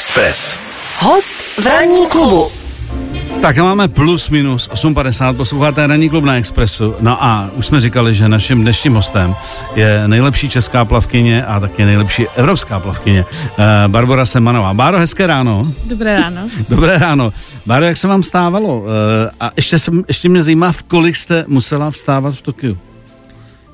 Express. Host v ranní klubu. Tak a máme plus minus 8.50, posloucháte Ranní klub na Expressu. No a už jsme říkali, že naším dnešním hostem je nejlepší česká plavkyně a taky nejlepší evropská plavkyně uh, Barbara Semanová. Báro, hezké ráno. Dobré ráno. Dobré ráno. Báro, jak se vám stávalo? Uh, a ještě, jsem, ještě mě zajímá, v kolik jste musela vstávat v Tokiu?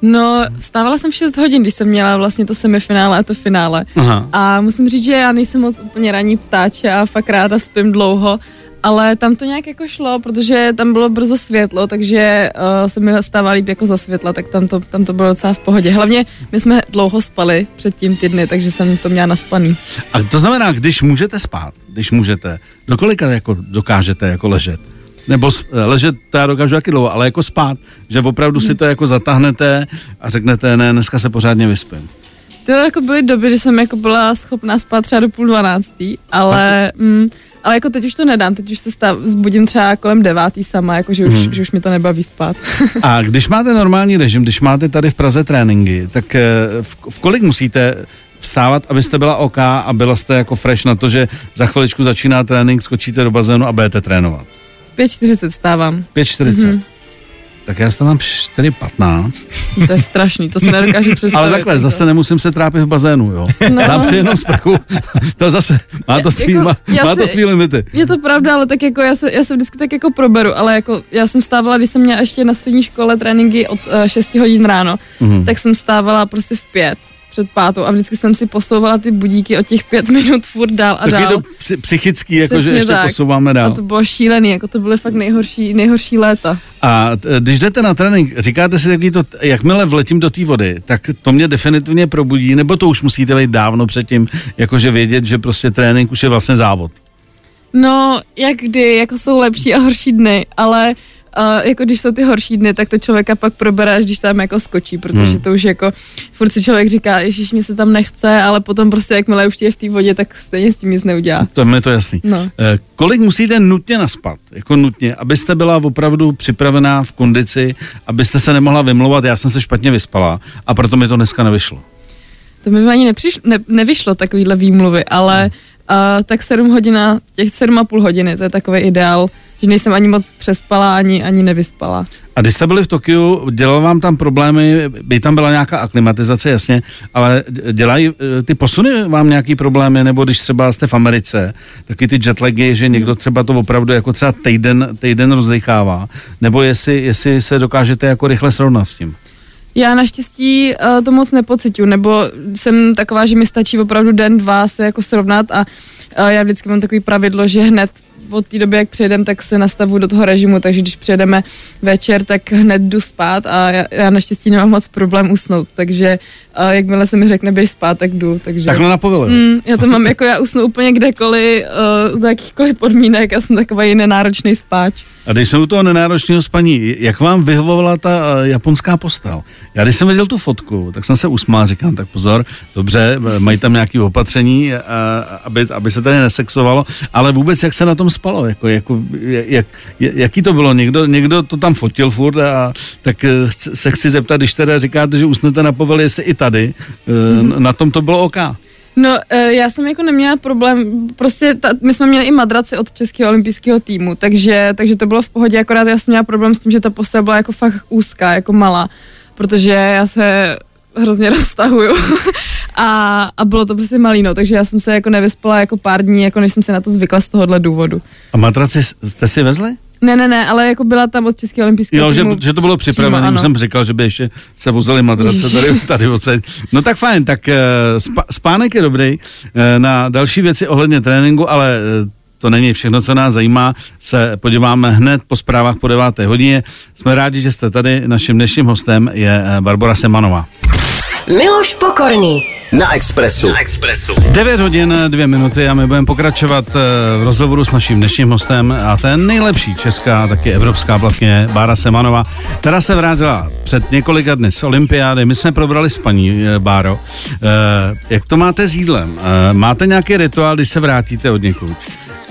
No, vstávala jsem v 6 hodin, když jsem měla vlastně to semifinále a to finále. Aha. A musím říct, že já nejsem moc úplně ranní ptáče a fakt ráda spím dlouho, ale tam to nějak jako šlo, protože tam bylo brzo světlo, takže uh, se mi stává líp jako za světla, tak tam to, tam to bylo docela v pohodě. Hlavně my jsme dlouho spali předtím ty dny, takže jsem to měla naspaný. A to znamená, když můžete spát, když můžete, do kolika jako dokážete jako ležet? Nebo s- ležet, to já dokážu taky dlouho, ale jako spát, že opravdu si to jako zatáhnete a řeknete, ne, dneska se pořádně vyspím. To jako byly doby, kdy jsem jako byla schopná spát třeba do půl dvanáctý, ale, mm, ale jako teď už to nedám, teď už se stav, zbudím třeba kolem devátý sama, jako že už, Mhm. že už mi to nebaví spát. A když máte normální režim, když máte tady v Praze tréninky, tak eh, v, v kolik musíte vstávat, abyste byla OK a byla jste jako fresh na to, že za chviličku začíná trénink, skočíte do bazénu a budete trénovat? 5.40 stávám. 5.40. Mhm. Mm-hmm. Tak já stávám 4.15. To je strašný, to se nedokážu představit. Ale takhle, jako. zase nemusím se trápit v bazénu, jo. No. Dám si jenom sprchu. to zase, má to svý, Jako, má, má to si- svý limity. Je to pravda, ale tak jako já se, já se vždycky tak jako proberu, ale jako já jsem stávala, když jsem měla ještě na střední škole tréninky od uh, 6 hodin ráno, Mhm. tak jsem stávala prostě v pět před pátou a vždycky jsem si posouvala ty budíky o těch pět minut furt dál a Taky dál. to psy- psychický, jako že Přesně ještě tak. posouváme A dál. to bylo šílený, jako to byly fakt nejhorší, nejhorší léta. A když jdete na trénink, říkáte si takový to, jakmile vletím do té vody, tak to mě definitivně probudí, nebo to už musíte být dávno předtím, jakože vědět, že prostě trénink už je vlastně závod. No, jak kdy, jako jsou lepší a horší dny, ale uh, jako když jsou ty horší dny, tak to člověka pak probere, až když tam jako skočí, protože Hmm. hmm. to už jako, furt si člověk říká, ježiš, mi se tam nechce, ale potom prostě jakmile už je v té vodě, tak stejně s tím nic neudělá. To mi je to jasný. No. Eh, Kolik musíte nutně naspat, jako nutně, abyste byla opravdu připravená v kondici, abyste se nemohla vymlouvat, já jsem se špatně vyspala a proto mi to dneska nevyšlo. To mi ani nepřišlo, ne, nevyšlo takovýhle výmluvy, ale tak 7 hodina, těch 7,5 hodiny, to je takový ideál, že nejsem ani moc přespala, ani, ani nevyspala. A když jste byli v Tokiu, dělal vám tam problémy, by tam byla nějaká aklimatizace, jasně, ale dělají eh, ty posuny vám nějaký problémy, nebo když třeba jste v Americe, taky ty jetlagy, že někdo třeba to opravdu jako třeba týden, týden rozdechává, nebo jestli, jestli se dokážete jako rychle srovnat s tím. Já naštěstí uh, to moc nepocituju, nebo jsem taková, že mi stačí opravdu den, dva se jako srovnat a uh, já vždycky mám takový pravidlo, že hned od té doby, jak přijedem, tak se nastavu do toho režimu, takže když přijedeme večer, tak hned jdu spát a já, já naštěstí nemám moc problém usnout, takže uh, jakmile se mi řekne běž spát, tak jdu, takže... Takhle na povelu. Mm, já to mám jako já usnu úplně kdekoliv, uh, za jakýchkoliv podmínek, já jsem takový nenáročný spáč. A když jsme u toho nenáročného spaní, jak vám vyhovovala ta eh, japonská postel? Já když jsem viděl tu fotku, tak jsem se usmál, říkám, tak pozor, dobře, eh, mají tam nějaké opatření, eh, aby, aby se tady nesexovalo, ale vůbec jak se na tom spalo, jako, jako, jak, jaký to bylo, někdo, někdo to tam fotil furt a tak se chci zeptat, když teda říkáte, že usnete na povel, jestli i tady, mm-hmm. na tom to bylo OK. No, eh, já jsem jako neměla problém, prostě ta, my jsme měli i madraci od českého olympijského týmu, takže, takže to bylo v pohodě, akorát já jsem měla problém s tím, že ta postel byla jako fakt úzká, jako malá, protože já se hrozně roztahuju a, a bylo to prostě malý, no, takže já jsem se jako nevyspala jako pár dní, jako než jsem se na to zvykla z tohohle důvodu. A matraci jste si vezli? Ne, ne, ne, ale jako byla tam od českého olympijského Jo, že, že to bylo připravené, už jsem říkal, že by ještě se vozili madrace tady, tady odsaď. No tak fajn, tak eh, spa, spánek je dobrý. Eh, Na další věci ohledně tréninku, ale eh, to není všechno, co nás zajímá, se podíváme hned po zprávách po 9. hodině. Jsme rádi, že jste tady. Naším dnešním hostem je Barbara Semanová. Miloš Pokorný. Na Expressu. Na Expressu. 9 hodin, 2 minuty a my budeme pokračovat eh, v rozhovoru s naším dnešním hostem a to je nejlepší česká, taky evropská plavkyně Bára Semanova, která se vrátila před několika dny z olympiády. My jsme probrali s paní eh, Báro. Eh, Jak to máte s jídlem? Máte nějaký rituál, když se vrátíte od někud?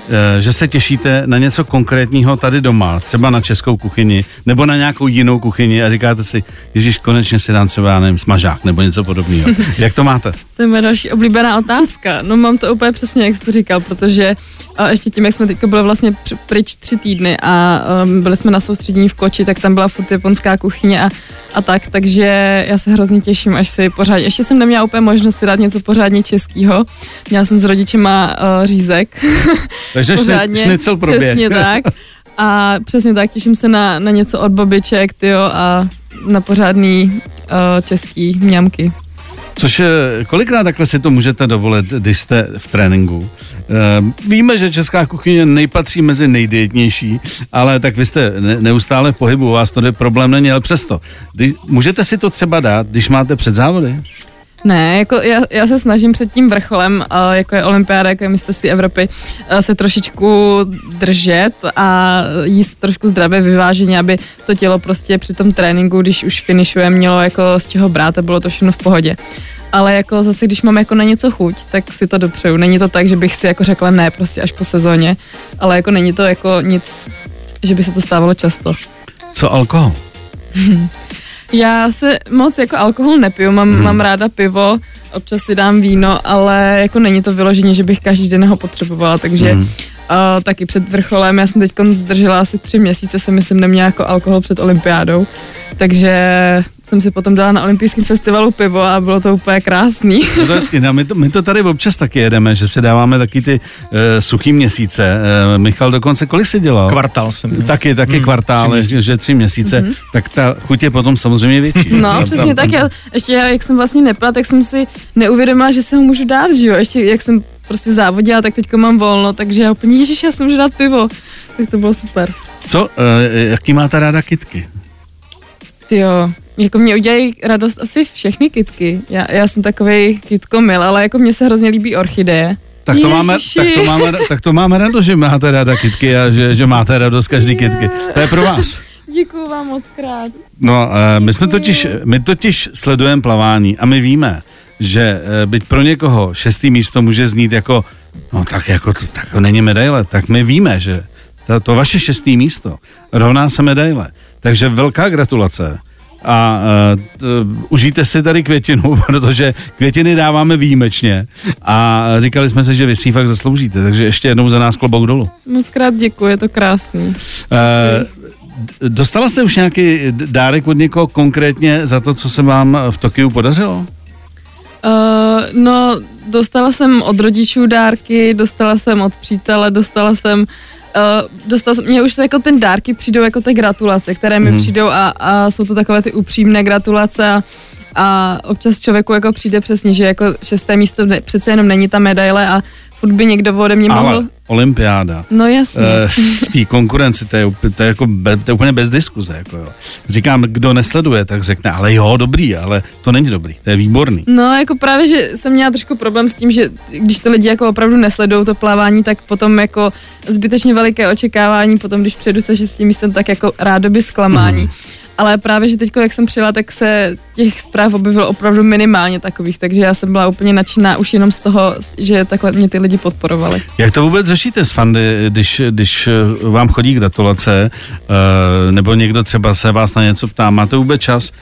Eh, že se těšíte na něco konkrétního tady doma, třeba na českou kuchyni, nebo na nějakou jinou kuchyni a říkáte si, Ježíš, konečně si dám třeba, já nevím, smažák nebo něco podobného. Jak to máte? To je moje další oblíbená otázka. No mám to úplně přesně, jak jsi to říkal, protože a ještě tím, jak jsme teď byli vlastně pryč tři týdny a um, byli jsme na soustředění v Koči, tak tam byla furt japonská kuchyně a, a tak, takže já se hrozně těším, až si pořádně, ještě jsem neměla úplně možnost si dát něco pořádně českého. Měla jsem s rodičema uh, řízek. Takže pořádně, šnicel proběh. Přesně tak. A přesně tak, těším se na, na něco od babiček, tyjo, a na pořádný uh, český mňamky. Což je, kolikrát takhle si to můžete dovolit, když jste v tréninku? E, víme, že česká kuchyně nejpatří mezi nejdietnější, ale tak vy jste ne, neustále v pohybu, u vás to problém není, ale přesto. Můžete si to třeba dát, když máte před závody? Ne, jako já, já se snažím před tím vrcholem, jako je olympiáda, jako je mistrovství Evropy, se trošičku držet a jíst trošku zdravě vyváženě, aby to tělo prostě při tom tréninku, když už finišuje, mělo jako z čeho brát a bylo to všechno v pohodě. Ale jako zase, když mám jako na něco chuť, tak si to dopřeju. Není to tak, že bych si jako řekla ne, prostě až po sezóně, ale jako není to jako nic, že by se to stávalo často. Co alkohol? Já se moc jako alkohol nepiju, mám, hmm. mám ráda pivo, občas si dám víno, ale jako není to vyloženě, že bych každý den ho potřebovala, takže hmm. uh, taky před vrcholem, já jsem teď zdržela asi tři měsíce, jsem myslím neměla jako alkohol před olympiádou, takže jsem si potom dala na olympijském festivalu pivo a bylo to úplně krásný. No to je hezky. No, my, to, my to tady občas taky jedeme, že si dáváme taky ty uh, suchý měsíce. Uh, Michal dokonce kolik si dělal? Kvartál jsem měl. Taky, taky hmm, kvartál, tři že tři měsíce, hmm. tak ta chuť je potom samozřejmě větší. No, no přesně tam, tak. Já, ještě já, jak jsem vlastně nepila, tak jsem si neuvědomila, že se ho můžu dát, že jo. Ještě jak jsem prostě závodila, tak teďko mám volno, takže já úplně, ježiš, já si můžu dát pivo. Tak to bylo super. Co, uh, jaký máte ráda kitky? Ty jo, jako mě udělají radost asi všechny kitky. Já, já jsem takový kitkomil, ale jako mně se hrozně líbí orchideje. Tak to, máme, tak, to máme, tak to máme radost, že máte ráda kitky a že, že máte radost každý kitky. To je pro vás. Děkuju vám moc krát. No, uh, my jsme totiž, my totiž sledujeme plavání a my víme, že uh, byť pro někoho šestý místo může znít jako, no tak jako to, tak to není medaile, tak my víme, že to, to vaše šestý místo rovná se medaile. Takže velká gratulace a uh, t, užijte si tady květinu, protože květiny dáváme výjimečně a říkali jsme si, že vy si fakt zasloužíte, takže ještě jednou za nás klobouk dolů. Moc krát děkuji, je to krásný. Uh, dostala jste už nějaký dárek od někoho konkrétně za to, co se vám v Tokiu podařilo? Uh, no, dostala jsem od rodičů dárky, dostala jsem od přítele, dostala jsem uh, dostal jsem, mě už jako ten dárky přijdou jako ty gratulace, které mi mm. přijdou a, a jsou to takové ty upřímné gratulace a, a občas člověku jako přijde přesně, že jako šesté místo ne, přece jenom není ta medaile a furt by někdo ode mě mohl... Ale olympiáda. No jasně. E, v té konkurenci to je, to je, jako be, to je úplně bez diskuze. Jako jo. Říkám, kdo nesleduje, tak řekne, ale jo, dobrý, ale to není dobrý, to je výborný. No jako právě, že jsem měla trošku problém s tím, že když to lidi jako opravdu nesledují to plavání, tak potom jako zbytečně veliké očekávání, potom když přejdu se šestým místem, tak jako rádoby zklamání. Mm. Ale právě, že teď, jak jsem přijela, tak se těch zpráv objevilo opravdu minimálně takových, takže já jsem byla úplně nadšená už jenom z toho, že takhle mě ty lidi podporovali. Jak to vůbec řešíte s fandy, když, když vám chodí gratulace, eh, nebo někdo třeba se vás na něco ptá, máte vůbec čas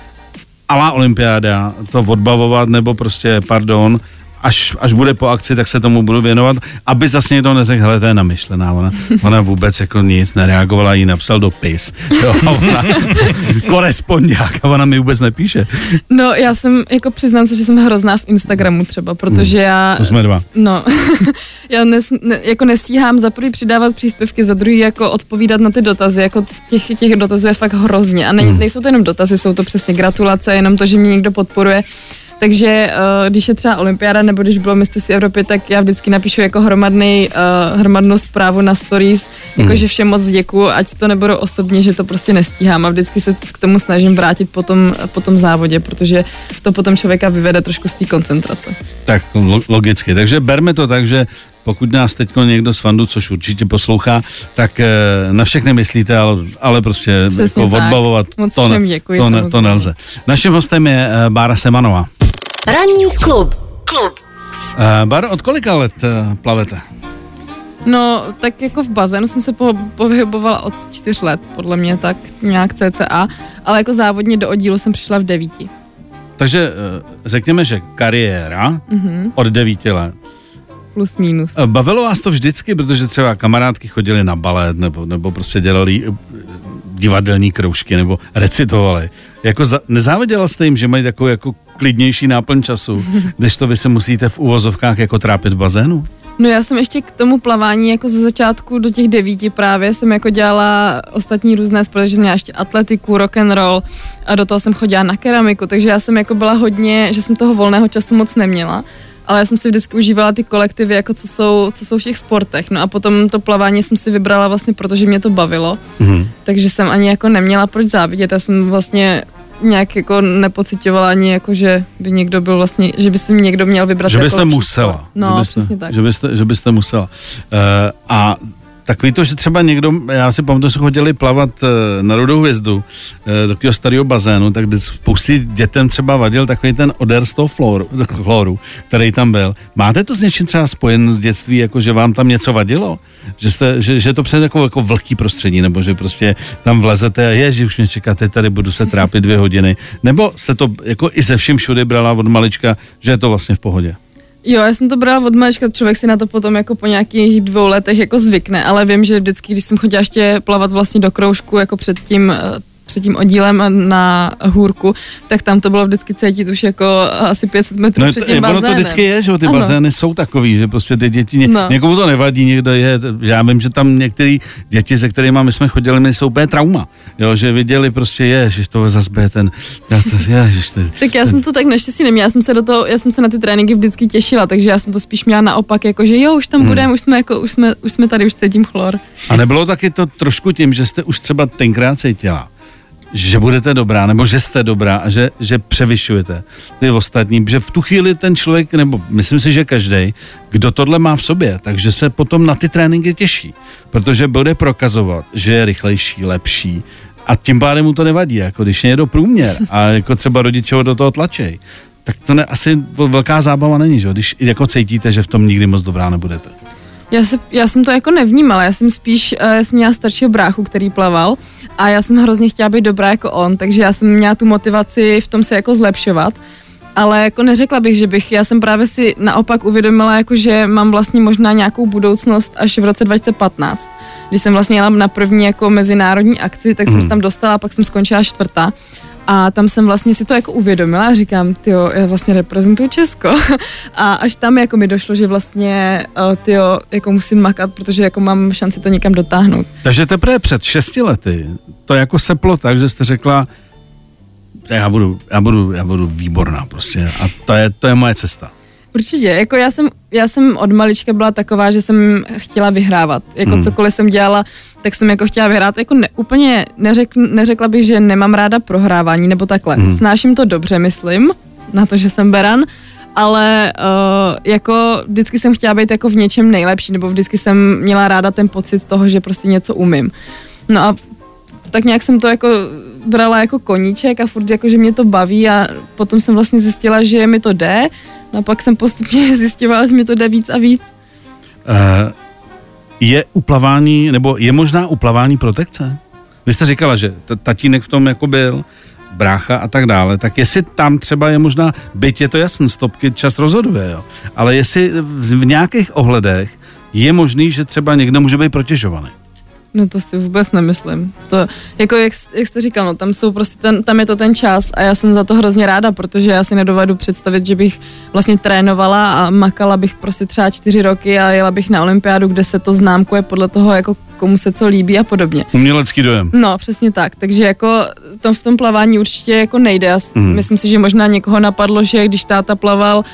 alá olympiáda to odbavovat, nebo prostě, pardon, až, až bude po akci, tak se tomu budu věnovat, aby zase někdo neřekl, hele, to je namyšlená. Ona, ona vůbec jako nic nereagovala, jí napsal dopis. Jo, ona, korespondák a ona mi vůbec nepíše. No, já jsem, jako přiznám se, že jsem hrozná v Instagramu třeba, protože hmm, já... To jsme dva. No, já nes, ne, jako nestíhám za prvý přidávat příspěvky, za druhý jako odpovídat na ty dotazy, jako těch, těch dotazů je fakt hrozně a ne, hmm. nejsou to jenom dotazy, jsou to přesně gratulace, jenom to, že mě někdo podporuje takže uh, když je třeba olympiáda nebo když bylo mistrovství Evropy, tak já vždycky napíšu jako hromadný, uh, hromadnou zprávu na stories, hmm. jakože všem moc děkuju, ať to nebudu osobně, že to prostě nestíhám a vždycky se k tomu snažím vrátit po tom, po tom závodě, protože to potom člověka vyvede trošku z té koncentrace. Tak logicky, takže berme to tak, že pokud nás teď někdo z fandu, což určitě poslouchá, tak eh, na všechny myslíte, ale, ale prostě Přesně jako odbavovat to, ne, děkuji, to, to nelze. Naším hostem je Bára Semanová. Ranní klub. Klub. Uh, Bar, od kolika let plavete? No, tak jako v bazénu jsem se po, pohybovala od čtyř let, podle mě tak nějak cca, ale jako závodně do oddílu jsem přišla v devíti. Takže eh, řekněme, že kariéra Mhm. od devíti let. Plus minus. Eh, Bavilo vás to vždycky, protože třeba kamarádky chodily na balet nebo, nebo prostě dělali eh, divadelní kroužky nebo recitovali. Jako za, nezáviděla jste jim, že mají takovou jako klidnější náplň času, když to vy se musíte v uvozovkách jako trápit v bazénu? No já jsem ještě k tomu plavání jako ze začátku do těch devíti právě jsem jako dělala ostatní různé sporty, měla ještě atletiku, rock and roll a do toho jsem chodila na keramiku, takže já jsem jako byla hodně, že jsem toho volného času moc neměla. Ale já jsem si vždycky užívala ty kolektivy, jako co jsou, co jsou v těch sportech. No a potom to plavání jsem si vybrala vlastně, protože mě to bavilo. Mhm. Takže jsem ani jako neměla proč závidět. Já jsem vlastně nějak jako nepocitovala ani jako, že by někdo byl vlastně, že by si někdo měl vybrat Že jako byste lepší musela. sport. No, že byste, přesně tak. Že byste, že byste musela. Uh, a takový to, že třeba někdo, já si pamatuju, že chodili plavat eh, na Rudou hvězdu eh, do takového starého bazénu, tak kdy spousty dětem třeba vadil takový ten odér z toho floru, chloru, který tam byl. Máte to s něčím třeba spojen z dětství, jako že vám tam něco vadilo? Že, jste, že, že to přes jako, jako vlhký prostředí, nebo že prostě tam vlezete a ježi, už mě čekáte, tady budu se trápit dvě hodiny. Nebo jste to jako i ze vším všude brala od malička, že je to vlastně v pohodě? Jo, já jsem to brala od malička, člověk si na to potom jako po nějakých dvou letech jako zvykne, ale vím, že vždycky, když jsem chodila ještě plavat vlastně do kroužku jako před tím eh, před tím oddílem na hůrku, tak tam to bylo vždycky cítit už jako asi 500 metrů No, před tím ono to bazénem. vždycky je, že ty Ano. bazény jsou takový, že prostě ty děti, ně, No. někomu to nevadí, někdo je, já vím, že tam některé děti, se kterými my jsme chodili, my jsou úplně trauma, jo, že viděli prostě, je, že to zase bude ten, já to, ježiš, to, Tak já jsem to tak naštěstí neměla, já jsem se do toho, já jsem se na ty tréninky vždycky těšila, takže já jsem to spíš měla naopak, jako že jo, už tam budeme, už jsme jako, už jsme, už jsme tady, už cítím chlor. A nebylo taky to trošku tím, že jste už třeba tenkrát cítila, že budete dobrá, nebo že jste dobrá a že, že převyšujete ty ostatní, že v tu chvíli ten člověk, nebo myslím si, že každý, kdo tohle má v sobě, takže se potom na ty tréninky těší, protože bude prokazovat, že je rychlejší, lepší a tím pádem mu to nevadí, jako když je někdo průměr a jako třeba rodiče ho do toho tlačej, tak to ne, asi velká zábava není, že? když jako cítíte, že v tom nikdy moc dobrá nebudete. Já, se, já jsem to jako nevnímala, já jsem spíš, uh, já jsem měla staršího bráchu, který plaval a já jsem hrozně chtěla být dobrá jako on, takže já jsem měla tu motivaci v tom se jako zlepšovat. Ale jako neřekla bych, že bych, já jsem právě si naopak uvědomila, jako že mám vlastně možná nějakou budoucnost až v roce 2015. Když jsem vlastně jela na první jako mezinárodní akci, tak jsem se tam dostala, pak jsem skončila čtvrtá. A tam jsem vlastně si to jako uvědomila a říkám, tyjo, já vlastně reprezentuju Česko. A až tam jako mi došlo, že vlastně, uh, tyjo, jako musím makat, protože jako mám šanci to někam dotáhnout. Takže teprve před šesti lety to jako seplo tak, že jste řekla, já budu, já budu, já budu výborná prostě a to je, to je moje cesta. Určitě, jako já jsem, já jsem od malička byla taková, že jsem chtěla vyhrávat. Jako Hmm. cokoliv jsem dělala, tak jsem jako chtěla vyhrát. Jako ne, úplně neřek, neřekla bych, že nemám ráda prohrávání nebo takhle. Hmm. Snáším to dobře, myslím, na to, že jsem beran, ale uh, jako vždycky jsem chtěla být jako v něčem nejlepší, nebo vždycky jsem měla ráda ten pocit toho, že prostě něco umím. No a tak nějak jsem to jako brala jako koníček a furt jako, že mě to baví a potom jsem vlastně zjistila, že mi to jde. No a pak jsem postupně zjistěvala, že mi to jde víc a víc. Uh, je uplavání, nebo je možná uplavání protekce? Vy jste říkala, že t- tatínek v tom jako byl, brácha a tak dále, tak jestli tam třeba je možná, byť je to jasný, stopky čas rozhoduje, jo, ale jestli v, v nějakých ohledech je možný, že třeba někdo může být protěžovaný. No to si vůbec nemyslím. To, jako jak, jak jste říkal, no, tam jsou prostě ten, tam je to ten čas a já jsem za to hrozně ráda, protože já si nedovedu představit, že bych vlastně trénovala a makala bych prostě třeba čtyři roky a jela bych na olympiádu, kde se to známkuje podle toho, jako komu se co líbí a podobně. Umělecký dojem. No, přesně tak. Takže jako to v tom plavání určitě jako nejde. Já mm. myslím si, že možná někoho napadlo, že když táta plaval,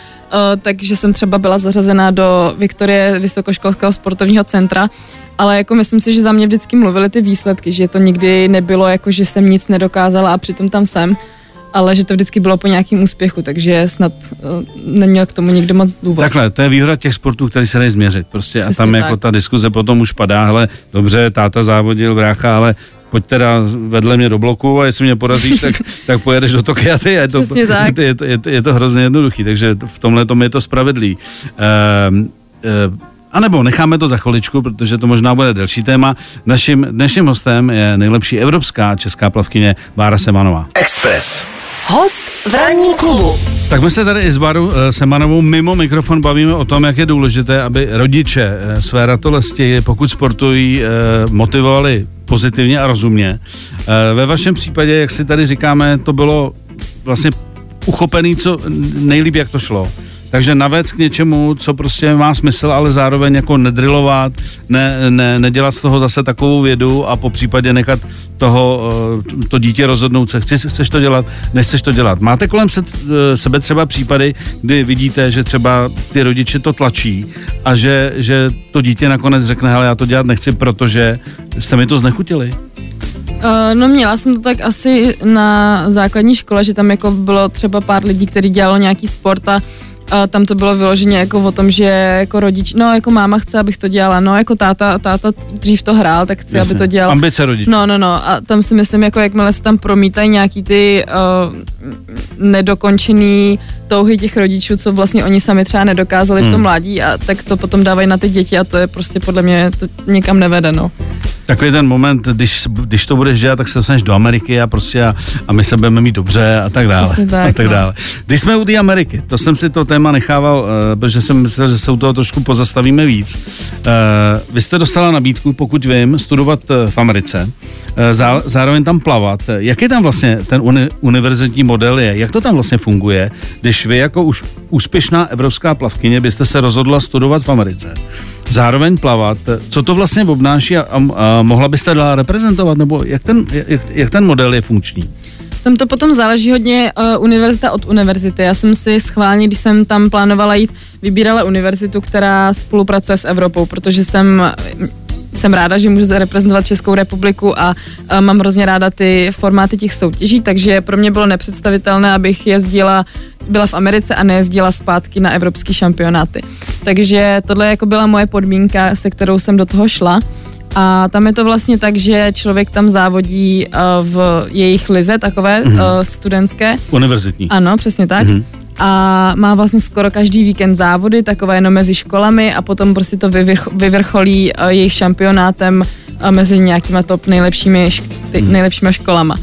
takže jsem třeba byla zařazená do Viktorie Vysokoškolského sportovního centra, ale jako myslím si, že za mě vždycky mluvily ty výsledky, že to nikdy nebylo jako, že jsem nic nedokázala a přitom tam jsem, ale že to vždycky bylo po nějakém úspěchu, takže snad uh, neměl k tomu nikdo moc důvod. Takhle, to je výhoda těch sportů, který se dají změřit. Prostě a Přesně tam jako tak. ta diskuze potom už padá, hele, dobře, táta závodil, brácha, ale pojď teda vedle mě do bloku a jestli mě porazíš, tak, tak pojedeš do Tokia ty. Je to, Přesně tak. Je, to, je, to, je to hrozně jednoduchý, takže v tomhle tom je to spravedlý. Ehm, ehm, A nebo necháme to za chviličku, protože to možná bude delší téma. Naším dnešním hostem je nejlepší evropská česká plavkyně Bára Semanová. Express. Host v ranním klubu. Tak my se tady i s Bárou eh, Semanovou mimo mikrofon bavíme o tom, jak je důležité, aby rodiče eh, své ratolesti, pokud sportují, motivovali pozitivně a rozumně. Ve vašem případě, jak si tady říkáme, to bylo vlastně uchopený co nejlíp, jak to šlo. Takže navec k něčemu, co prostě má smysl, ale zároveň jako nedrilovat, ne, ne, nedělat z toho zase takovou vědu a po případě nechat toho, eh, to dítě rozhodnout se, chci, chceš to dělat, nechceš to dělat. Máte kolem se, eh, sebe třeba případy, kdy vidíte, že třeba ty rodiče to tlačí a že, že to dítě nakonec řekne, hele, já to dělat nechci, protože jste mi to znechutili? Uh, no měla jsem to tak asi na základní škole, že tam jako bylo třeba pár lidí, kteří dělalo nějaký sport a a tam to bylo vyloženě jako o tom, že jako rodič, no jako máma chce, abych to dělala, no jako táta, táta dřív to hrál, tak chce, Jasně. aby to dělal. Ambice rodičů. No, no, no a tam si myslím, jako jakmile se tam promítají nějaký ty uh, nedokončený touhy těch rodičů, co vlastně oni sami třeba nedokázali hmm. v tom hmm. mládí a tak to potom dávají na ty děti a to je prostě podle mě to někam nevede, no takový ten moment, když, když to budeš dělat, tak se dostaneš do Ameriky a prostě a, a my se budeme mít dobře a tak dále. tak, a tak no. dále. Když jsme u té Ameriky, to jsem si to téma nechával, uh, protože jsem myslel, že se u toho trošku pozastavíme víc. Uh, vy jste dostala nabídku, pokud vím, studovat uh, v Americe, zá, zároveň tam plavat. Jak je tam vlastně ten uni, univerzitní model je? Jak to tam vlastně funguje, když vy jako už úspěšná evropská plavkyně byste se rozhodla studovat v Americe? zároveň plavat. Co to vlastně obnáší a, a, a mohla byste dál reprezentovat, nebo jak ten, jak, jak ten model je funkční? Tam to potom záleží hodně uh, univerzita od univerzity. Já jsem si schválně, když jsem tam plánovala jít, vybírala univerzitu, která spolupracuje s Evropou, protože jsem jsem ráda, že můžu reprezentovat Českou republiku a, a mám hrozně ráda ty formáty těch soutěží, takže pro mě bylo nepředstavitelné, abych jezdila, byla v Americe a nejezdila zpátky na evropský šampionáty. Takže tohle jako byla moje podmínka, se kterou jsem do toho šla. A tam je to vlastně tak, že člověk tam závodí uh, v jejich lize, takové mm-hmm. uh, studentské. Univerzitní. Ano, přesně tak. Mm-hmm a má vlastně skoro každý víkend závody, takové jenom mezi školami a potom prostě to vyvrcholí uh, jejich šampionátem uh, mezi nějakýma top nejlepšími, ty, mhm. nejlepšíma školama.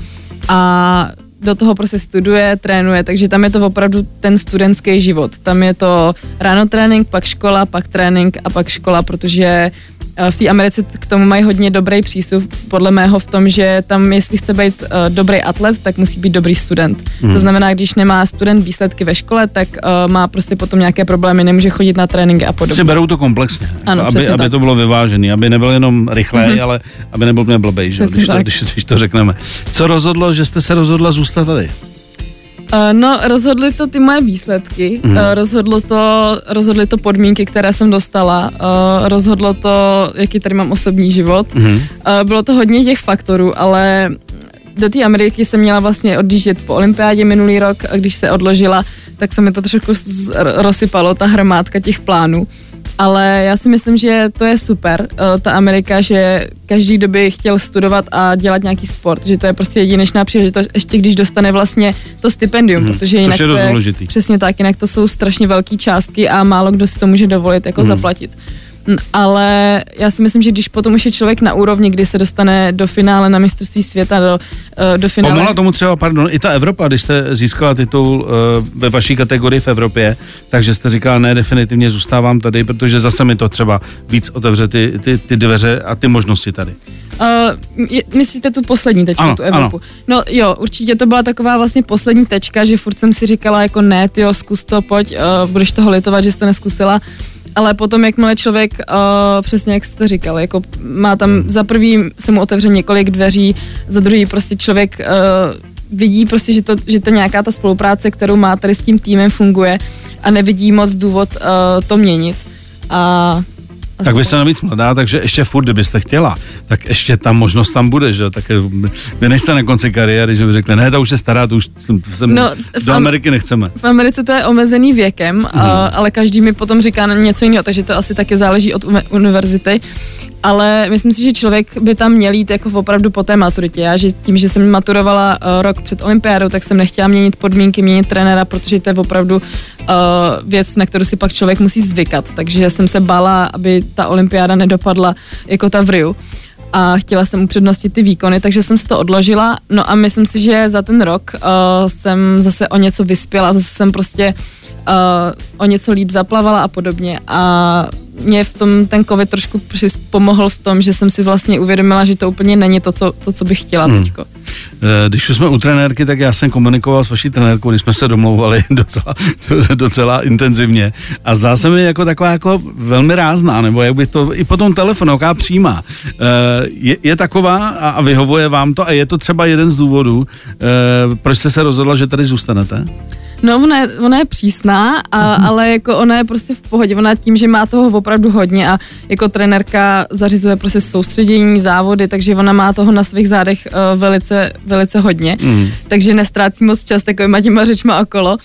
A do toho prostě studuje, trénuje, takže tam je to opravdu ten studentský život. Tam je to ráno trénink, pak škola, pak trénink a pak škola, protože Eh, v té Americe k tomu mají hodně dobrý přístup, podle mého v tom, že tam, jestli chce být uh, dobrý atlet, tak musí být dobrý student. Mm. To znamená, když nemá student výsledky ve škole, tak uh, má prostě potom nějaké problémy, nemůže chodit na tréninky a podobně. Si berou to komplexně, ano, jako, aby, aby to bylo vyvážené, aby nebyl jenom rychlej, mm-hmm. ale aby nebyl mě blbej, že? Když, to, když, když to řekneme. Co rozhodlo, že jste se rozhodla zůstat tady? Uh, no, rozhodly to ty moje výsledky, mm. uh, rozhodlo to, rozhodly to podmínky, které jsem dostala, uh, rozhodlo to, jaký tady mám osobní život. Mm. Uh, bylo to hodně těch faktorů, ale do té Ameriky jsem měla vlastně odjíždět po olympiádě minulý rok a když se odložila, tak se mi to trošku rozsypalo, ta hromádka těch plánů ale já si myslím, že to je super, uh, ta Amerika, že každý, kdo by chtěl studovat a dělat nějaký sport, že to je prostě jedinečná příležitost, ještě když dostane vlastně to stipendium, hmm, protože jinak to je, to je přesně tak, jinak to jsou strašně velké částky a málo kdo si to může dovolit jako hmm. zaplatit ale já si myslím, že když potom už je člověk na úrovni, kdy se dostane do finále na mistrovství světa, do, eh, do finále... Pomohla tomu třeba, pardon, i ta Evropa, když jste získala titul uh, ve vaší kategorii v Evropě, takže jste říkala, ne, definitivně zůstávám tady, protože zase mi to třeba víc otevře ty, ty, ty dveře a ty možnosti tady. Uh, myslíte tu poslední tečku, ano, tu Evropu? Ano. No jo, určitě to byla taková vlastně poslední tečka, že furt jsem si říkala jako ne, ty zkus to, pojď, uh, budeš toho litovat, že jsi to neskusila ale potom, jakmile člověk, uh, přesně jak jste říkal, jako má tam za prvý se mu otevře několik dveří, za druhý prostě člověk uh, vidí prostě, že to, že to nějaká ta spolupráce, kterou má tady s tím týmem funguje a nevidí moc důvod uh, to měnit. A tak vy jste navíc mladá, takže ještě furt, kdybyste chtěla, tak ještě tam možnost tam bude, že Tak vy nejste na konci kariéry, že by řekli, ne, to už je stará, to už jsem, jsem no, do Ameriky nechceme. V Americe to je omezený věkem, mm. ale každý mi potom říká něco jiného, takže to asi taky záleží od univerzity. Ale myslím si, že člověk by tam měl jít jako opravdu po té maturitě. Já, že tím, že jsem maturovala uh, rok před olympiádou, tak jsem nechtěla měnit podmínky, měnit trenéra, protože to je opravdu uh, věc, na kterou si pak člověk musí zvykat. Takže jsem se bála, aby ta olympiáda nedopadla jako ta v Riu a chtěla jsem upřednostit ty výkony, takže jsem si to odložila. No a myslím si, že za ten rok uh, jsem zase o něco vyspěla, zase jsem prostě uh, o něco líp zaplavala a podobně. A mě v tom ten covid trošku pomohl v tom, že jsem si vlastně uvědomila, že to úplně není to, co, to, co bych chtěla hmm. teďko. Eh, když už jsme u trenérky, tak já jsem komunikoval s vaší trenérkou, když jsme se domlouvali docela, docela intenzivně a zdá se mi jako taková jako velmi rázná, nebo jak by to i po tom telefonu, jaká přijímá. Eh, je, je taková a vyhovuje vám to a je to třeba jeden z důvodů, eh, proč jste se rozhodla, že tady zůstanete? No, ona je, ona je přísná, a, mm-hmm. ale jako ona je prostě v pohodě. Ona tím, že má toho opravdu hodně a jako trenérka zařizuje prostě soustředění, závody, takže ona má toho na svých zádech uh, velice, velice hodně. Mm. Takže nestrácí moc čas takovýma těma řečma okolo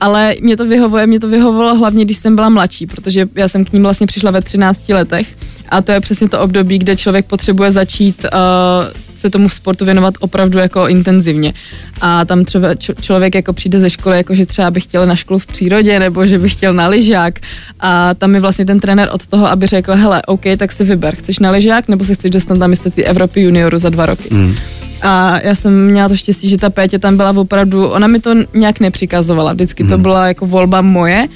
ale mě to vyhovuje, mě to vyhovovalo hlavně, když jsem byla mladší, protože já jsem k ním vlastně přišla ve 13 letech a to je přesně to období, kde člověk potřebuje začít uh, se tomu sportu věnovat opravdu jako intenzivně. A tam třeba člověk jako přijde ze školy, jako že třeba by chtěl na školu v přírodě, nebo že by chtěl na lyžák. A tam je vlastně ten trenér od toho, aby řekl, hele, OK, tak si vyber, chceš na lyžák, nebo se chceš dostat na mistrovství Evropy junioru za dva roky. Mm. A já jsem měla to štěstí, že ta Pétě tam byla opravdu, ona mi to nějak nepřikazovala, vždycky to hmm. byla jako volba moje,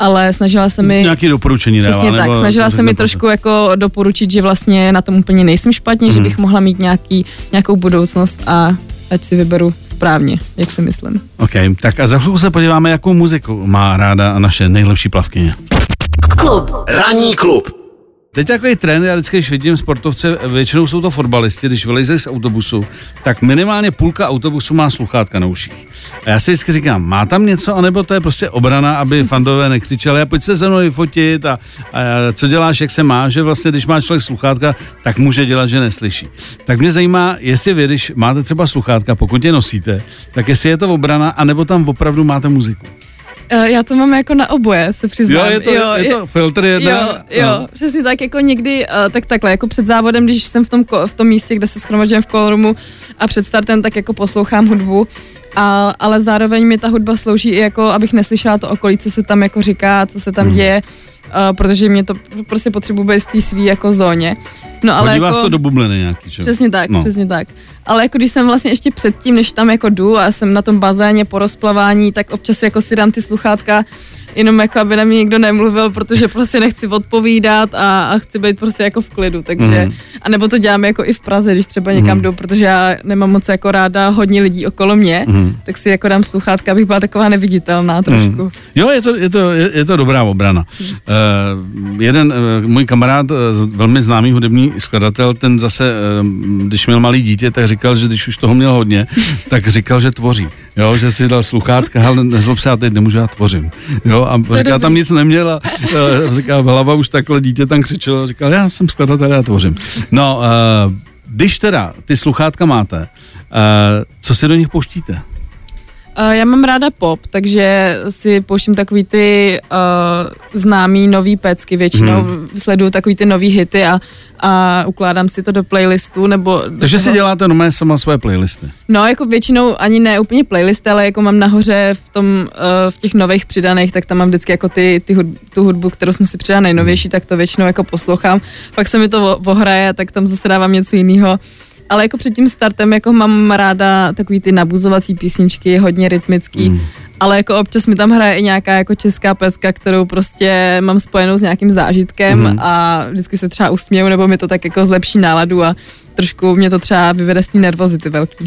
ale snažila se mi... Nějaké doporučení Přesně dává, tak, nebo snažila se mi trošku jako doporučit, že vlastně na tom úplně nejsem špatně, mm. že mhm. bych mohla mít nějaký, nějakou budoucnost a ať si vyberu správně, jak si myslím. OK, tak a za chvilku se podíváme, jakou muziku má ráda naše nejlepší plavkyně. Klub. Ranní klub. Teď takový trend, já vždycky, když vidím sportovce, většinou jsou to fotbalisti, když vylejzejí z autobusu, tak minimálně půlka autobusu má sluchátka na uších. A já si vždycky říkám, má tam něco, anebo to je prostě obrana, aby fandové nekřičeli a pojď se se mnou vyfotit a, a, co děláš, jak se má, že vlastně, když má člověk sluchátka, tak může dělat, že neslyší. Tak mě zajímá, jestli vy, když máte třeba sluchátka, pokud je nosíte, tak jestli je to obrana, anebo tam opravdu máte muziku. Uh, já to mám jako na oboje, se přiznám. Jo, je to, jo, je to filtr jedna? Jo, jo, no. přesně tak, jako někdy, uh, tak takhle, jako před závodem, když jsem v tom, v tom místě, kde se schromažďujem v kolorumu a před startem, tak jako poslouchám hudbu, a, ale zároveň mi ta hudba slouží i jako, abych neslyšela to okolí, co se tam jako říká, co se tam mm. děje, uh, protože mě to prostě potřebuji být v té svý jako zóně. No, ale Hodí jako, vás to do bubliny nějaký, čo? Přesně tak, no. přesně tak. Ale jako když jsem vlastně ještě předtím, než tam jako jdu a jsem na tom bazéně po rozplavání, tak občas jako si dám ty sluchátka jenom jako aby na mě nikdo nemluvil, protože prostě nechci odpovídat a, a chci být prostě jako v klidu, takže mm. a nebo to děláme jako i v Praze, když třeba někam mm. jdu, protože já nemám moc jako ráda hodně lidí okolo mě, mm. tak si jako dám sluchátka, abych byla taková neviditelná trošku. Mm. Jo, je to, je to, je, je to dobrá obrana. Mm. Uh, jeden uh, můj kamarád, uh, velmi známý hudební skladatel, ten zase, uh, když měl malý dítě, tak říkal, že když už toho měl hodně, tak říkal, že tvoří. Jo, že si dal sluchátka, ale nezlob se, já teď nemůžu, já tvořím. Jo, a říká, tam nic neměla. Říká, hlava už takhle dítě tam křičelo. Říkal, já jsem skladatel, já tvořím. No, uh, když teda ty sluchátka máte, uh, co si do nich pouštíte? Uh, já mám ráda pop, takže si pouštím takový ty uh, známý nový pecky, většinou hmm. sleduju takový ty nový hity a, a ukládám si to do playlistu, nebo... Takže toho... si děláte normálně sama své playlisty? No, jako většinou ani ne úplně playlisty, ale jako mám nahoře v tom, uh, v těch nových přidaných, tak tam mám vždycky jako ty, ty hud, tu hudbu, kterou jsem si přidala nejnovější, tak to většinou jako poslouchám. Pak se mi to ohraje, tak tam zase dávám něco jiného ale jako před tím startem jako mám ráda takový ty nabuzovací písničky, hodně rytmický, mm. ale jako občas mi tam hraje i nějaká jako česká pecka, kterou prostě mám spojenou s nějakým zážitkem mm. a vždycky se třeba usměju, nebo mi to tak jako zlepší náladu a trošku mě to třeba vyvede z té nervozity velký.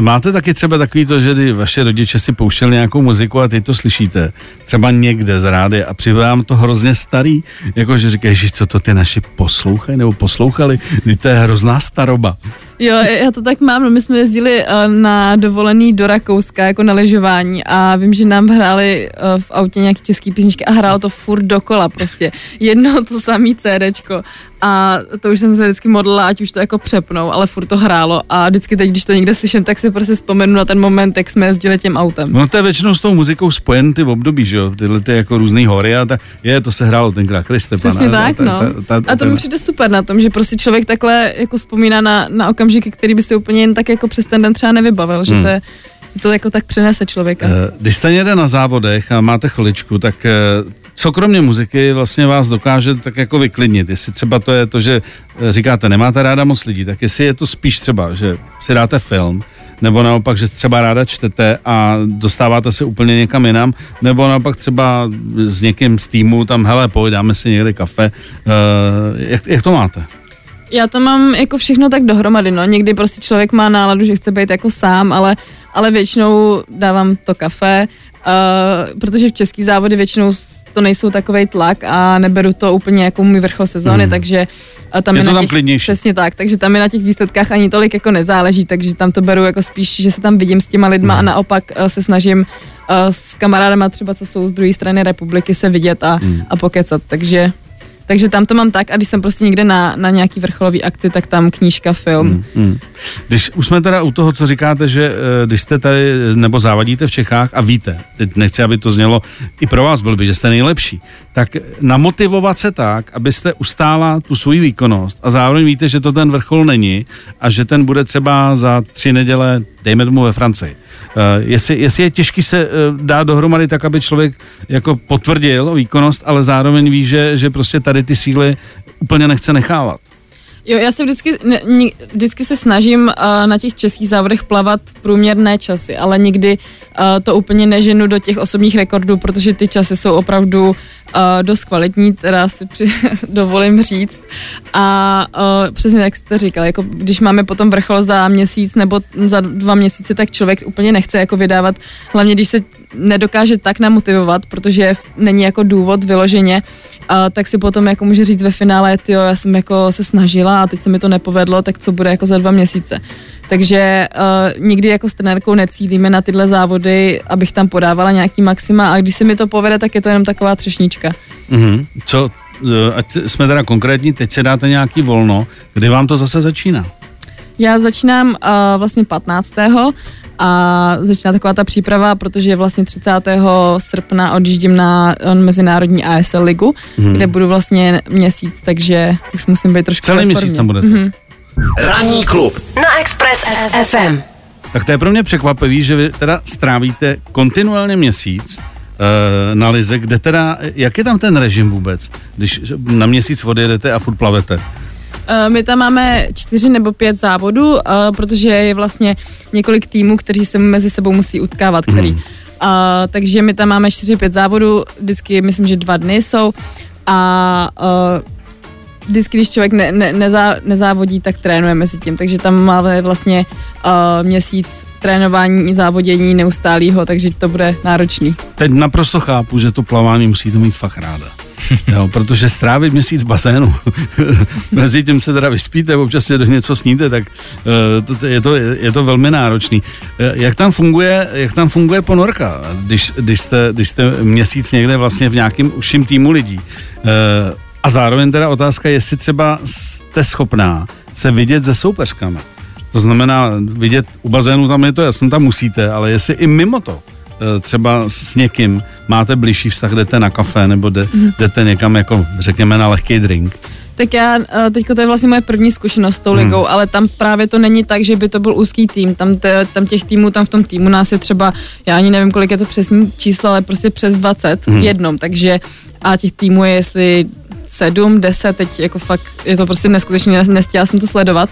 Máte taky třeba takový to, že vaše rodiče si pouštěli nějakou muziku a ty to slyšíte třeba někde z rády a připadám to hrozně starý, jako že říkají, že co to ty naši poslouchají nebo poslouchali, to je hrozná staroba. Jo, já to tak mám, no my jsme jezdili uh, na dovolený do Rakouska jako na lyžování a vím, že nám hráli uh, v autě nějaký český písničky a hrálo to furt dokola prostě. Jedno to samý CDčko a to už jsem se vždycky modlila, ať už to jako přepnou, ale furt to hrálo a vždycky teď, když to někde slyším slyším, tak si prostě vzpomenu na ten moment, jak jsme jezdili tím autem. No to je většinou s tou muzikou spojen ty v období, že jo, tyhle ty jako různý hory a tak, je, to se hrálo tenkrát, Kriste, Přesně tak, no. A to mi přijde super na tom, že prostě člověk takhle jako vzpomíná na, na okamžiky, který by si úplně jen tak jako přes ten den třeba nevybavil, že Hmm. to je to jako tak přenese člověka. Eh, Když jste někde na závodech a máte chviličku, tak eh, co kromě muziky vlastně vás dokáže tak jako vyklidnit? Jestli třeba to je to, že eh, říkáte, nemáte ráda moc lidí, tak jestli je to spíš třeba, že si dáte film, nebo naopak, že třeba ráda čtete a dostáváte se úplně někam jinam, nebo naopak třeba s někým z týmu tam, hele, pojď, dáme si někde kafe. Jak, jak to máte? Já to mám jako všechno tak dohromady, no. Někdy prostě člověk má náladu, že chce být jako sám, ale, ale většinou dávám to kafe, uh, protože v český závody většinou to nejsou takový tlak a neberu to úplně jako můj vrchol sezóny, Hmm. takže uh, tam Je to na tam těch, klidnější. Přesně tak, takže tam mi na těch výsledkách ani tolik jako nezáleží, takže tam to beru jako spíš, že se tam vidím s těma lidma Hmm. a naopak uh, se snažím uh, s kamarádama třeba, co jsou z druhé strany republiky, se vidět a, Hmm. a pokecat, takže takže tam to mám tak a když jsem prostě někde na, na nějaký vrcholový akci, tak tam knížka, film. Hmm. Hmm. Když už jsme teda u toho, co říkáte, že eh, když jste tady nebo závadíte v Čechách a víte, teď nechci, aby to znělo i pro vás blbý, že jste nejlepší, tak namotivovat se tak, abyste ustála tu svoji výkonnost a zároveň víte, že to ten vrchol není a že ten bude třeba za tři neděle, dejme tomu ve Francii. Uh, jestli, jestli je těžký se uh, dát dohromady tak, aby člověk jako potvrdil výkonnost, ale zároveň ví, že, že prostě tady ty síly úplně nechce nechávat. Jo, já se vždycky, vždycky se snažím uh, na těch českých závodech plavat průměrné časy, ale nikdy uh, to úplně neženu do těch osobních rekordů, protože ty časy jsou opravdu uh, dost kvalitní, teda si při, dovolím říct. A uh, přesně jak jste říkal, jako když máme potom vrchol za měsíc nebo za dva měsíce, tak člověk úplně nechce jako vydávat, hlavně když se nedokáže tak namotivovat, protože není jako důvod vyloženě, a tak si potom jako může říct ve finále, jo, já jsem jako se snažila a teď se mi to nepovedlo, tak co bude jako za dva měsíce. Takže uh, nikdy jako s trenérkou necílíme na tyhle závody, abych tam podávala nějaký maxima a když se mi to povede, tak je to jenom taková třešnička. Mm-hmm. Co, eh, ať jsme teda konkrétní, teď se dáte nějaký volno, kdy vám to zase začíná? Já začínám uh, vlastně 15. a začíná taková ta příprava, protože vlastně 30. srpna odjíždím na eh, mezinárodní ASL ligu, hmm. kde budu vlastně měsíc, takže už musím být trošku Celý měsíc tam budete. Mhm. Ranní klub. Na Express FM. Tak to je pro mě překvapivý, že vy teda strávíte kontinuálně měsíc eh, na lize, kde teda, jak je tam ten režim vůbec, když na měsíc odjedete a furt plavete? Eh, My tam máme čtyři nebo pět závodů, eh, protože je vlastně několik týmů, kteří se mezi sebou musí utkávat, který. Mhm. A, takže my tam máme čtyři, pět závodů, vždycky myslím, že dva dny jsou a eh, vždycky, když člověk ne, ne, nezá, nezávodí, tak trénuje mezi tím, takže tam máme vlastně uh, měsíc trénování, závodění neustálýho, takže to bude náročný. Teď naprosto chápu, že to plavání musíte mít fakt ráda. Jo, protože strávit měsíc v bazénu, mezi tím se teda vyspíte, občas si do něco sníte, tak eh, je, to, je to velmi náročný. Eh, Jak tam funguje, jak tam funguje ponorka, když, když, jste, když jste měsíc někde vlastně v nějakém užším týmu lidí? Eh, A zároveň teda otázka, jestli třeba jste schopná se vidět se soupeřkami. To znamená, vidět u bazénu tam je to jasně, tam musíte, ale jestli i mimo to, třeba s někým máte blížší vztah, jdete na kafe nebo jde, jdete někam jako řekněme na lehký drink. Tak já, eh, teďko to je vlastně moje první zkušenost s tou ligou, hmm. ale tam právě to není tak, že by to byl úzký tým. Tam, te, tam těch týmů, tam v tom týmu nás je třeba, já ani nevím, kolik je to přesný číslo, ale prostě přes 20 hmm. v jednom, takže a těch týmů je jestli 7, 10, teď jako fakt je to prostě neskutečně, nestěla jsem to sledovat.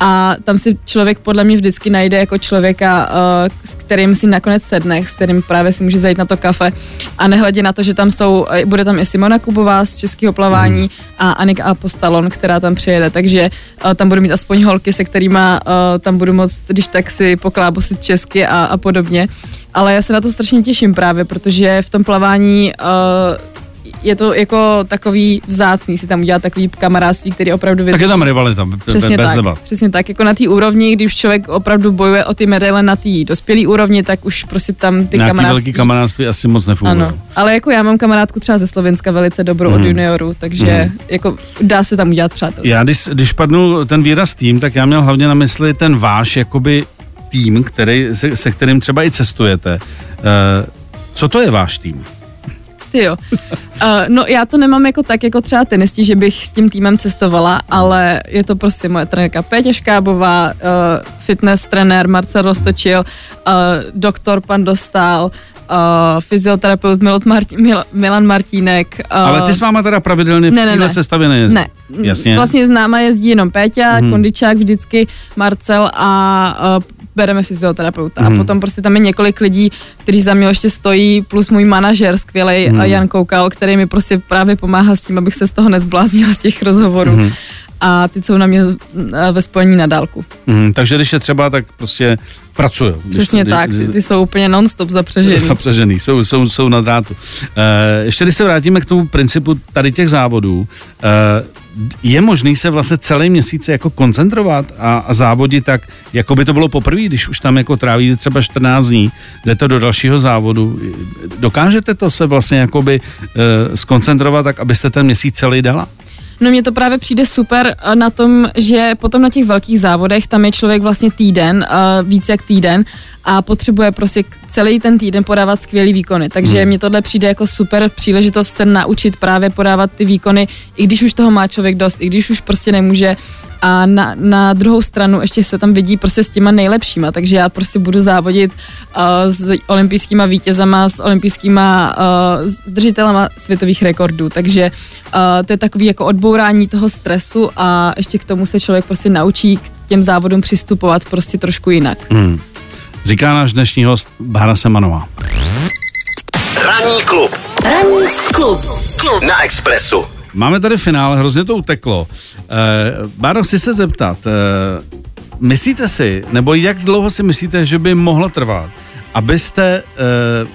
A tam si člověk podle mě vždycky najde jako člověka, uh, s kterým si nakonec sedne, s kterým právě si může zajít na to kafe a nehledě na to, že tam jsou, eh, bude tam i Simona Kubová z českého plavání mm. a Anika Apostalon, která tam přijede, takže uh, tam budu mít aspoň holky, se kterými uh, tam budu moct, když tak si poklábosit česky a, a podobně. Ale já se na to strašně těším právě, protože v tom plavání uh, je to jako takový vzácný si tam udělat takový kamarádství, který opravdu Tak je tam rivalita, Přesně bez tak, debat. přesně tak, jako na té úrovni, když člověk opravdu bojuje o ty medaile na té dospělé úrovni, tak už prostě tam ty Nějaký kamarádství. velký kamarádství asi moc nefungují. Ano, ale jako já mám kamarádku třeba ze Slovenska velice dobrou Mhm. od juniorů, takže jako dá se tam udělat přátelství. Já když, když padnul ten výraz tým, tak já měl hlavně na mysli ten váš jakoby tým, který, se, se kterým třeba i cestujete. Uh, co to je váš tým? Ty jo. Uh, no já to nemám jako tak, jako třeba tenisti, že bych s tím týmem cestovala, ale je to prostě moje trenérka Péťa Škábová, uh, fitness trenér Marcel Rostočil, uh, doktor pan Dostal, uh, fyzioterapeut Milot Marti- Mil- Milan Martínek. Uh, Ale ty s váma teda pravidelně v ne, ne, téhle ne. sestavě nejezdí? Ne, Jasně. vlastně s náma jezdí jenom Péťa, hmm. Kondičák vždycky, Marcel a uh, bereme fyzioterapeuta. Hmm. A potom prostě tam je několik lidí, kteří za mě ještě stojí, plus můj manažer skvělý hmm. Jan Koukal, který mi prostě právě pomáhá s tím, abych se z toho nezbláznila z těch rozhovorů. Hmm. A ty jsou na mě eh, ve spojení na dálku. Mhm, takže když je třeba, tak prostě pracují. Přesně když, tak, ty, ty jsou úplně non-stop zapřežený. Zapřežený, jsou, jsou, jsou na drátu. E, ještě když se vrátíme k tomu principu tady těch závodů, e, je možný se vlastně celý měsíc jako koncentrovat a, a závodit tak, jako by to bylo poprvé, když už tam jako trávíte třeba 14 dní, jdete do dalšího závodu. Dokážete to se vlastně jakoby e, skoncentrovat tak, abyste ten měsíc celý dala? No mně to právě přijde super eh, na tom, že potom na těch velkých závodech tam je člověk vlastně týden, uh, víc jak týden a potřebuje prostě celý ten týden podávat skvělý výkony. Takže hmm. mně tohle přijde jako super příležitost se naučit právě podávat ty výkony, i když už toho má člověk dost, i když už prostě nemůže a na, na druhou stranu ještě se tam vidí prostě s těma nejlepšíma, takže já prostě budu závodit uh, s olympijskýma vítězama, s olympijskýma uh, s držitelama světových rekordů, takže uh, to je takový jako odbourání toho stresu a ještě k tomu se člověk prostě naučí k těm závodům přistupovat prostě trošku jinak. Hmm. Říká náš dnešní host Bára Semanová. Ranní klub Ranní klub. klub. na Expressu. Máme tady finále, hrozně to uteklo. Uh, Báro, chci se zeptat, uh, myslíte si, nebo jak dlouho si myslíte, že by mohlo trvat, abyste uh,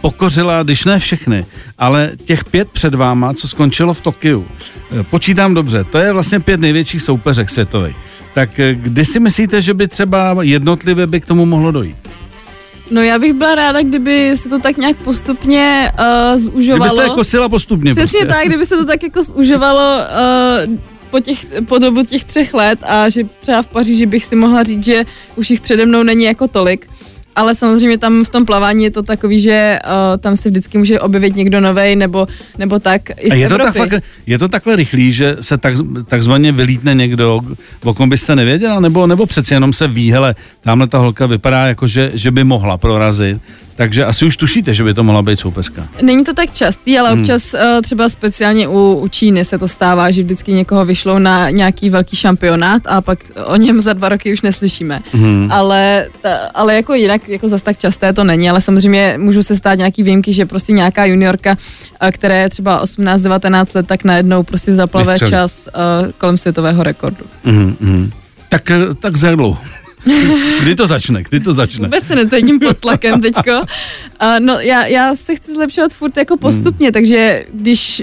pokořila, když ne všechny, ale těch pět před váma, co skončilo v Tokiu. Počítám dobře, to je vlastně pět největších soupeřek světových. Tak kdy si myslíte, že by třeba jednotlivě by k tomu mohlo dojít? No já bych byla ráda, kdyby se to tak nějak postupně uh, zužovalo. Kdybyste kosila postupně. Přesně prostě. tak, kdyby se to tak jako zužovalo uh, po, těch, po dobu těch třech let a že třeba v Paříži bych si mohla říct, že už jich přede mnou není jako tolik. Ale samozřejmě tam v tom plavání je to takový, že uh, tam se vždycky může objevit někdo novej nebo, nebo tak i z A je to, tak, fakt, je to takhle rychlý, že se tak, takzvaně vylítne někdo, o kom byste nevěděla, nebo, nebo přeci jenom se ví, hele, tamhle ta holka vypadá jako, že, že by mohla prorazit, takže asi už tušíte, že by to mohla být soupeřka. Není to tak častý, ale občas uh, třeba speciálně u, u Číny se to stává, že vždycky někoho vyšlou na nějaký velký šampionát a pak o něm za dva roky už neslyšíme. Hmm. Ale, ta, ale jako jinak, jako zas tak časté to není, ale samozřejmě můžou se stát nějaký výjimky, že prostě nějaká juniorka, uh, která je třeba 18-19 let, tak najednou prostě zaplave Vystřelí. čas uh, kolem světového rekordu. Mm, mm. Tak, eh, tak dlouho? Kdy to začne? Kdy to začne? Vůbec se necítím pod tlakem teďko. Uh, no já, já se chci zlepšovat furt jako postupně, hmm. takže když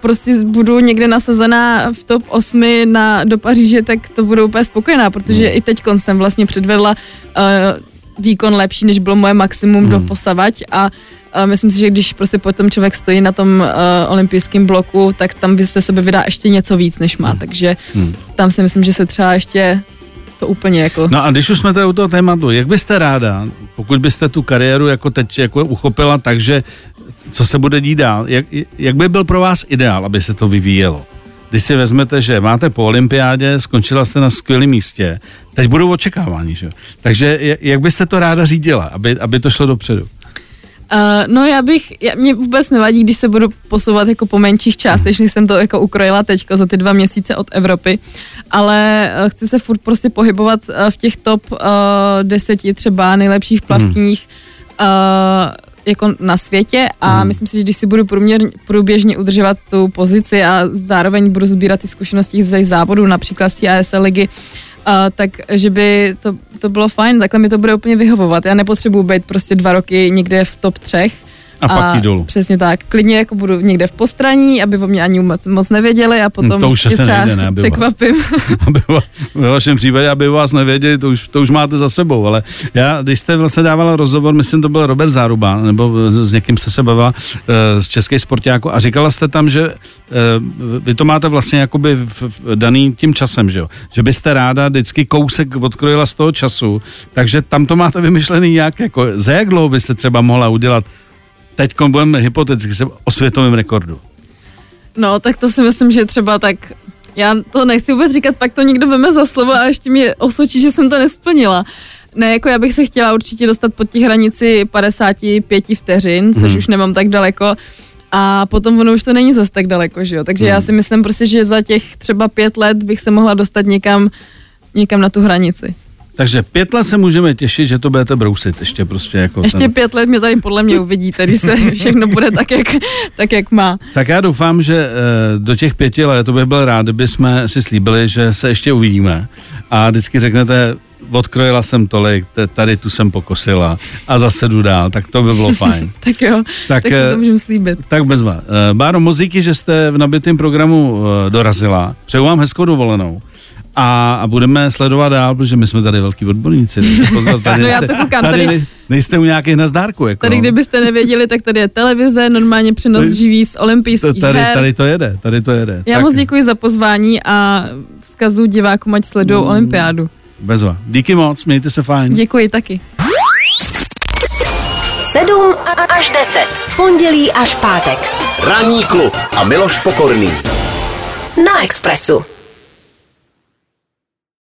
prostě budu někde nasazená v top 8 na, do Paříže, tak to budu úplně spokojená, protože hmm. i teď jsem vlastně předvedla uh, výkon lepší, než bylo moje maximum hmm. do posavať a uh, myslím si, že když prostě potom člověk stojí na tom uh, olympijském bloku, tak tam by se sebe vydá ještě něco víc, než má, takže Hmm. tam si myslím, že se třeba ještě to úplně jako... No a když už jsme tady u toho tématu, jak byste ráda, pokud byste tu kariéru jako teď jako uchopila, takže co se bude dít dál, jak, jak by byl pro vás ideál, aby se to vyvíjelo? Když si vezmete, že máte po olympiádě, skončila jste na skvělém místě, teď budou očekávání, že? Takže jak- jak byste to ráda řídila, aby, aby to šlo dopředu? Uh, no já bych, já, mě vůbec nevadí, když se budu posouvat jako po menších částech, než jsem to jako ukrojila teďko za ty dva měsíce od Evropy, ale uh, chci se furt prostě pohybovat uh, v těch top uh, deseti třeba nejlepších plavkyních uh, jako na světě. A Hmm. myslím si, že když si budu průměr, průběžně udržovat tu pozici a zároveň budu sbírat ty zkušenosti ze závodu, například z ASL ligy, Uh, tak, že by to, to bylo fajn, takhle mi to bude úplně vyhovovat. Já nepotřebuji být prostě dva roky někde v top třech, A pak jít dolů. Přesně tak. Klidně jako budu někde v postraní, aby o mě ani moc, moc nevěděli a potom Hm, to už třeba nejde, ne, aby vás. překvapím. aby va- ve vašem případě, aby vás nevěděli, to už, to už máte za sebou, ale já, když jste vlastně dávala rozhovor, myslím, to byl Robert Záruba, nebo s s někým jste se bavila eh, z české sportáku a říkala jste tam, že eh, vy to máte vlastně jakoby v, v, daný tím časem, že jo? Že byste ráda vždycky kousek odkrojila z toho času, takže tam to máte vymyšlený jak, jako, za jak dlouho byste třeba mohla udělat teď budeme hypoteticky se o světovém rekordu. No, tak to si myslím, že třeba tak, já to nechci vůbec říkat, pak to někdo veme za slovo a ještě mě osočí, že jsem to nesplnila. Ne, jako já bych se chtěla určitě dostat pod těch hranici 55 vteřin, což Mhm. hmm. už nemám tak daleko. A potom ono už to není zas tak daleko, že jo. Takže Mhm. já si myslím prostě, že za těch třeba pět let bych se mohla dostat někam, někam na tu hranici. Takže pět let se můžeme těšit, že to budete brousit ještě prostě jako Ještě ten. pět let mě tady podle mě uvidíte, když se všechno bude tak, jak, tak, jak má. Tak já doufám, že eh, do těch pěti let, to bych byl rád, kdyby jsme si slíbili, že se ještě uvidíme a vždycky řeknete, odkrojila jsem tolik, tady tu jsem pokosila a zase jdu dál, tak to by bylo fajn. Tak jo, Tak, tak, si eh, to můžeme slíbit. Tak bezva. Eh, Báro, mozíky, že jste v nabitém programu eh, dorazila. Přeju vám hezkou dovolenou. A, a budeme sledovat dál, protože my jsme tady velký odborníci. Pozor, tady No já nejste, to koukám, tady, tady- nej- nejste u nějakých nazdárků. Jako, Tady, no. kdybyste nevěděli, tak tady je televize, normálně přenos Tady- živý z To- olympijských tady, her. tady to jede, tady to jede. Já Tak, moc děkuji za pozvání a vzkazu divákům, ať sledují olympiádu. Bezva. Díky moc, mějte se fajn. Děkuji taky. 7 až 10. Pondělí až pátek. Ranní klub a Miloš Pokorný. Na Expressu.